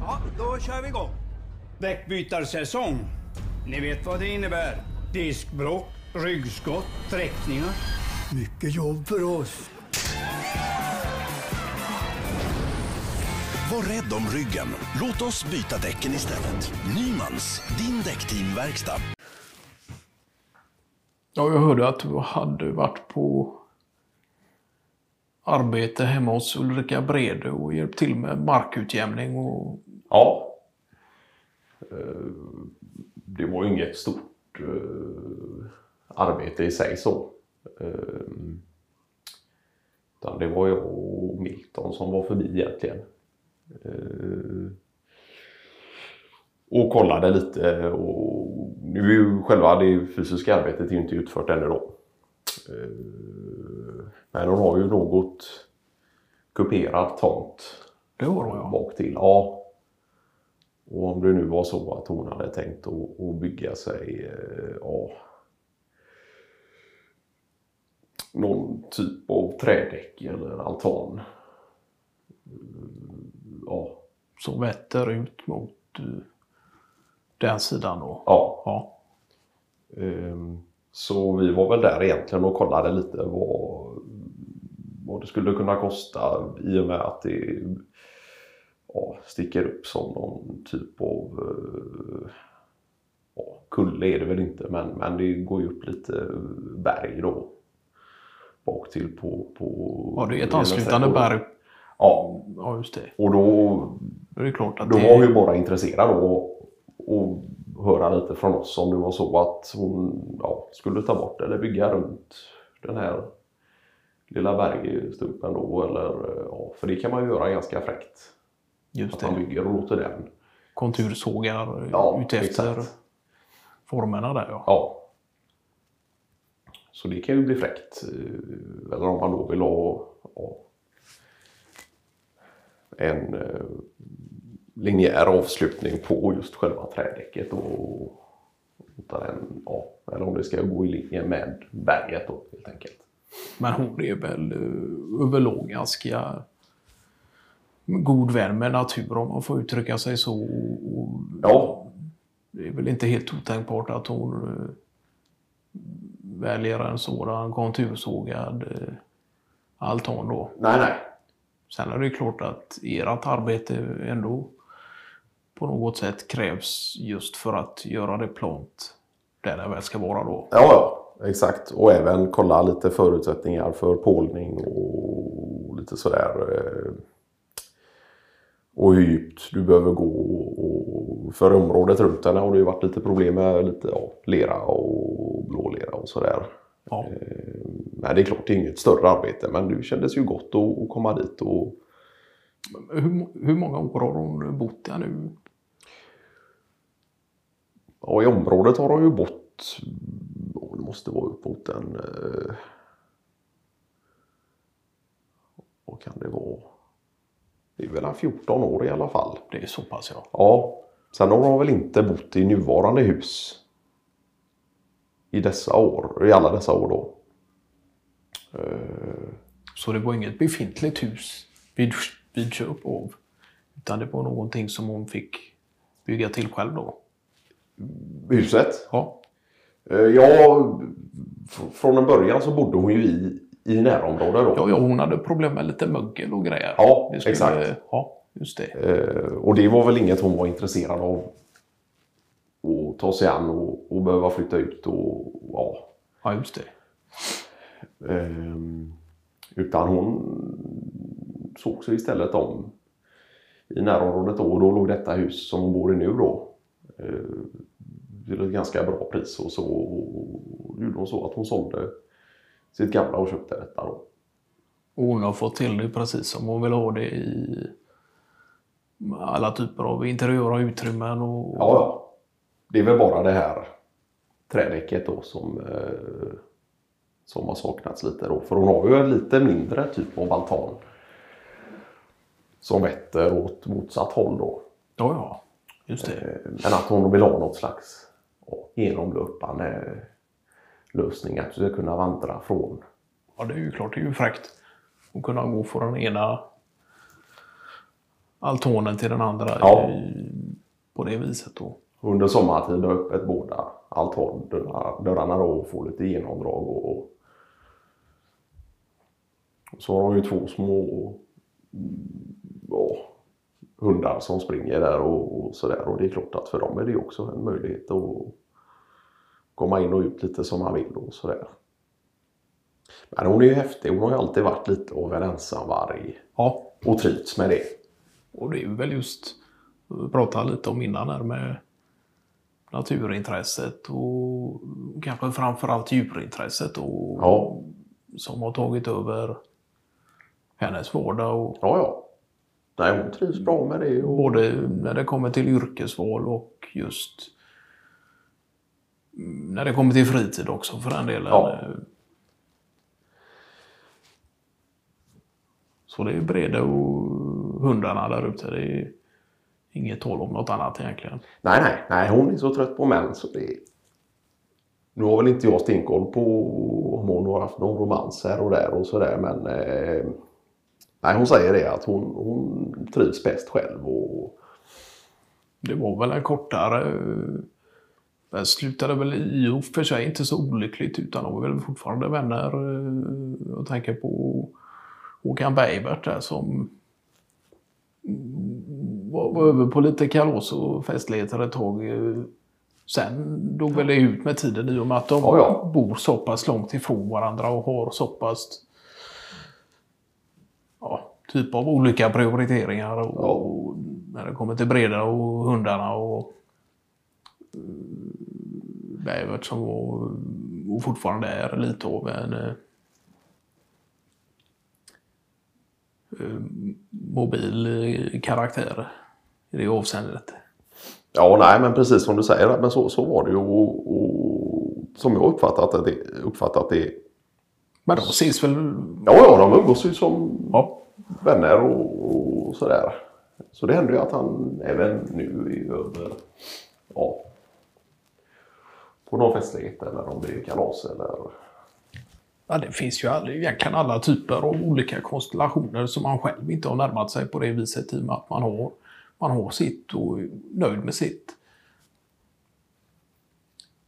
Ja, då kör vi igång. Däckbytarsäsong. Ni vet vad det innebär. Diskbråck, ryggskott, sträckningar. Mycket jobb för oss. Var rädd om ryggen. Låt oss byta däcken istället. Nymans, din däckteamverkstad. Ja, jag hörde att du hade varit på arbete hemma hos Ulrika Brede och hjälpt till med markutjämning och... Ja. Eh, det var ju inget stort eh, arbete i sig så. Eh, utan det var jag och Milton som var förbi egentligen. Och kollade lite och nu är ju själva det fysiska arbetet inte utfört ännu då. Eh, Men hon har ju något kuperad tomt Det har hon ja. bak till. Ja. Och om det nu var så att hon hade tänkt att, att bygga sig eh, ja, någon typ av trädäck eller altan. Mm, Ja, Som vetter ut mot eh, den sidan då. ja. Ja. Ehm, Så vi var väl där egentligen och kollade lite vad, vad det skulle kunna kosta i och med att det ja, sticker upp som någon typ av eh, ja, kulle är det väl inte men, men det går ju upp lite berg då. Bak till på... på ja, det är ett anslutande berg. Ja, Ja, just det. och då Då är det klart att då det... var ju bara intresserad av att höra lite från oss om det var så att hon ja, skulle ta bort eller bygga runt den här lilla bergstumpen då. Eller, ja, för det kan man ju göra ganska fräckt. Just Att man det. bygger och låter den. Kontursågar Ja, utefter exakt. formerna där ja. Ja. Så det kan ju bli fräckt. eh, Eller om man då vill ha ja, en eh, linjär avslutning på just själva trädäcket. Och, utan en, ja, eller om det ska gå i linje med berget då helt enkelt. Men hon är väl uh, överlag ganska god vän med natur om man får uttrycka sig så. Och Ja, Det är väl inte helt otänkbart att hon uh, väljer en sådan kontursågad uh, altan då. nej nej. Sen är det ju klart att ert arbete ändå på något sätt krävs just för att göra det plant där det väl ska vara då. Ja, ja, exakt. Och även kolla lite förutsättningar för pålning och lite sådär. eh, Och hur djupt du behöver gå. Och för området runt den har det ju varit lite problem med lite ja, lera och blålera och sådär. Ja. Eh, Men det är klart, det är inget större arbete. Men det kändes ju gott att att komma dit och Hur, hur många år har hon bott där nu? Ja, i området har de ju bott, ja, det måste vara uppåt en, eh, vad kan det vara? Det är väl en 14 år i alla fall. Det är så pass ja. Ja, sen har de väl inte bott i nuvarande hus i dessa år, i alla dessa år då. Eh, Så det var inget befintligt hus vid, vid köp av. Utan det var någonting som hon fick bygga till själv då. Huset? Ja. Eh, Ja, fr- från en början så bodde hon ju i, i närområdet då. Ja, ja, hon hade problem med lite mögel och grejer. Ja, skulle- exakt. Ja, just det. Eh, och det var väl inget hon var intresserad av att ta sig an och, och behöva flytta ut och ja. Ja, just det. Ehm, utan hon såg sig istället om i närområdet då och då låg detta hus som hon bor i nu då. Eh, till ett ganska bra pris och så och gjorde hon så att hon sålde sitt gamla och köpte detta då. Och hon har fått till det precis som hon vill ha det i alla typer av interiöra utrymmen. Och, Ja, ja. Det är väl bara det här trädäcket då som, eh, som har saknats lite då. För hon har ju en lite mindre typ av altan. Som vetter åt motsatt håll då. ja, ja. Just det. Eh, Men att hon vill ha något slags genomlöpande lösning. Att du ska kunna vandra från. Ja, det är ju klart. Det är ju fräckt att kunna gå från den ena altanen till den andra Ja. i, på det viset då. Under sommartid har öppet båda altandörrarna då och får lite genomdrag. Och, och så har de ju två små mm, ja, hundar som springer där och, och sådär. Och det är klart att för dem är det också en möjlighet att komma in och ut lite som man vill och sådär. Men hon är ju häftig. Hon har ju alltid varit lite av en ensamvarg Ja, och trivts med det. och det är väl just, vi pratade lite om innan här med naturintresset och kanske framförallt djurintresset och, Ja. som har tagit över hennes vardag. Och, Ja, ja. Nej, hon trivs bra med det. Och... Både när det kommer till yrkesval och just när det kommer till fritid också för den delen. Ja. Så det är Brede och hundarna där ute. Det är inget tal om något annat egentligen. Nej, nej, nej, hon är så trött på män så det... Nu har väl inte jag stenkoll på om hon har haft någon romans här och där och sådär men... Eh... Nej, hon säger det att hon, hon trivs bäst själv och... Det var väl en kortare... Det slutade väl i och för sig inte så olyckligt utan de var väl fortfarande vänner. eh, Jag tänker på Håkan Bergbert där som var, över på lite kalas och festligheter ett tag. eh. Sen dog väl det ut med tiden i och med att de Ja, ja. bor så pass långt ifrån varandra och har så pass typ av olika prioriteringar. Och, Ja. och när det kommer till Breda och hundarna och Bävert som var och fortfarande är lite av en eh, eh, mobil eh, karaktär i det avseendet. Ja, nej men precis som du säger, men så, så var det ju och, och som jag uppfattat det, uppfattat det. Men de ses väl... Ja, ja, de umgås ju som Ja, vänner och, och sådär. Så det händer ju att han även nu är över, ja, på någon festlighet eller om det är kalas eller Ja, det finns ju all, egentligen alla typer av olika konstellationer som man själv inte har närmat sig på det viset i och med att man har, man har sitt och är nöjd med sitt.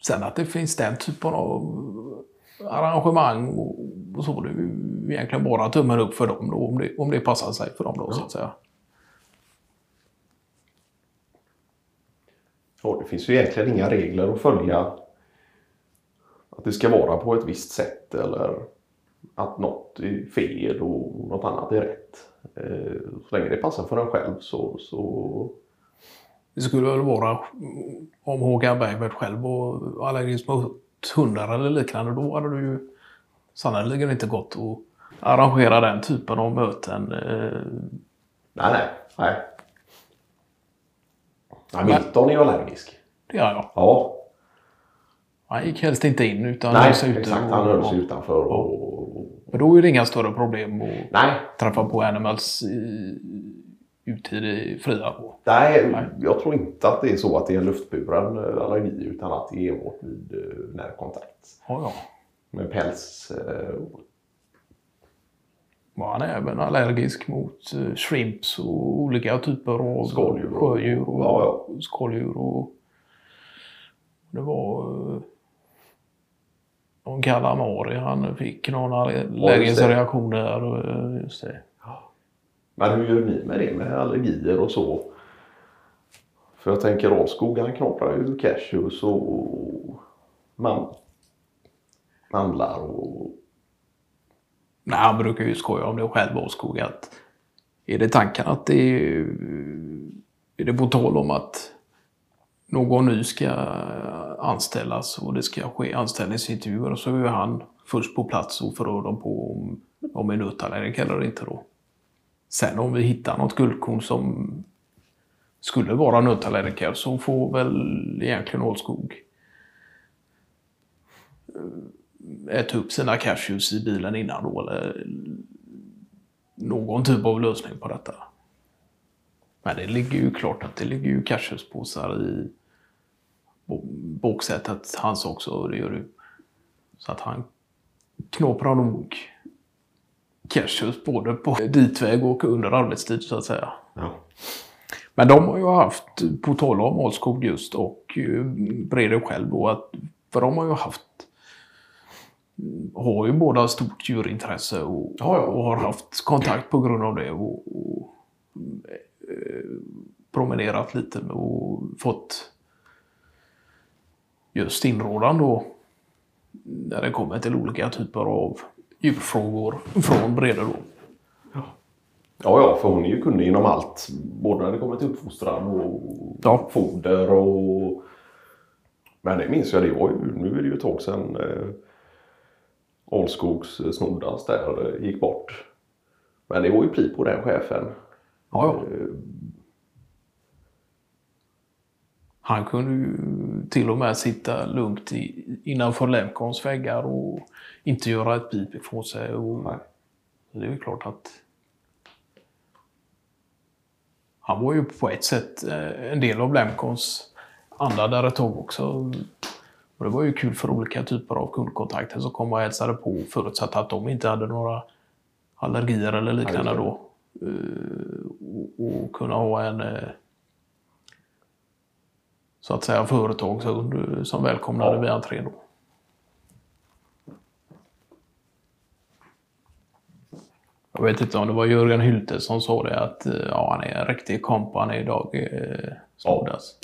Sen att det finns den typen av arrangemang och, och så, det är ju egentligen bara tummen upp för dem då, om det, om det passar sig för dem då så att säga. Ja, det finns ju egentligen inga regler att följa. Att det ska vara på ett visst sätt eller att något är fel och något annat är rätt. Eh, Så länge det passar för en själv så, så Det skulle väl vara om Håkan Bergberg själv var allergisk mot hundar eller liknande. Då hade du ju sannerligen inte gått att arrangera den typen av möten. eh, nej, nej, nej. Ja, Milton är ju allergisk. Det gör jag. Ja, Han gick helst inte in utan nej, höll sig ute. exakt. Han höll sig utanför och... Men då är det inga större problem att Nej, träffa på animals i, ute i det fria. Och, nej, Nej. jag tror inte att det är så att det är en luftburen eh, allergi utan att det är enbart vid eh, närkontakt. ja, ja. Med päls. eh, Var han även allergisk mot eh, shrimps och olika typer av Skaldjur och- sjödjur och ja, skaldjur. Och det var eh, någon kalamari han fick någon allergisk reaktion där. Och, eh, just det. Men hur gör ni med det med allergier och så? För jag tänker Ralskog han knaprar ju cashews och man, mandlar och... Nej, han brukar ju skoja om det själv Åskog att är det tanken att det är, är det på tal om att någon ny ska anställas och det ska ske anställningsintervjuer så är han först på plats och förhör dem på om de är nötallergiker eller inte då. Sen om vi hittar något guldkorn som skulle vara nötallergiker så får väl egentligen Ålskog äta upp sina cashews i bilen innan då eller någon typ av lösning på detta. Men det ligger ju klart att det ligger ju cashewspåsar i baksätet hans också, och det gör det. Så att han knåpar nog cashews både på ditväg och under arbetstid så att säga. Ja. Men de har ju haft, på tal om Ålskog just och eh, Brede själv då, att, för de har ju haft har ju båda stort djurintresse och, Ja, ja. och har haft kontakt på grund av det och, och eh, promenerat lite och fått just inrådan då när det kommer till olika typer av djurfrågor från Brede då. Ja, ja, för hon är ju kunnig inom allt. Både när det kommer till uppfostran och Ja. foder och... Men det minns jag, det var ju, nu är det ju ett tag sedan eh, Alskogs Snoddas där gick bort. Men det var ju pli på den chefen. Ja, ja. Eh, Han kunde ju till och med sitta lugnt i, innanför Lemcons väggar och inte göra ett pip ifrån sig. Och, Nej. Det är ju klart att han var ju på ett sätt eh, en del av Lemcons anda där ett tag också. Och det var ju kul för olika typer av kundkontakter som kom och hälsade på förutsatt att de inte hade några allergier eller liknande Nej, då. Eh, Och, och kunna ha en eh, så att säga företagshund eh, som välkomnade Ja. vid entrén då. Jag vet inte om det var Jörgen Hylte som sa det att eh, ja, han är en riktig kompani idag, eh, Snoddas.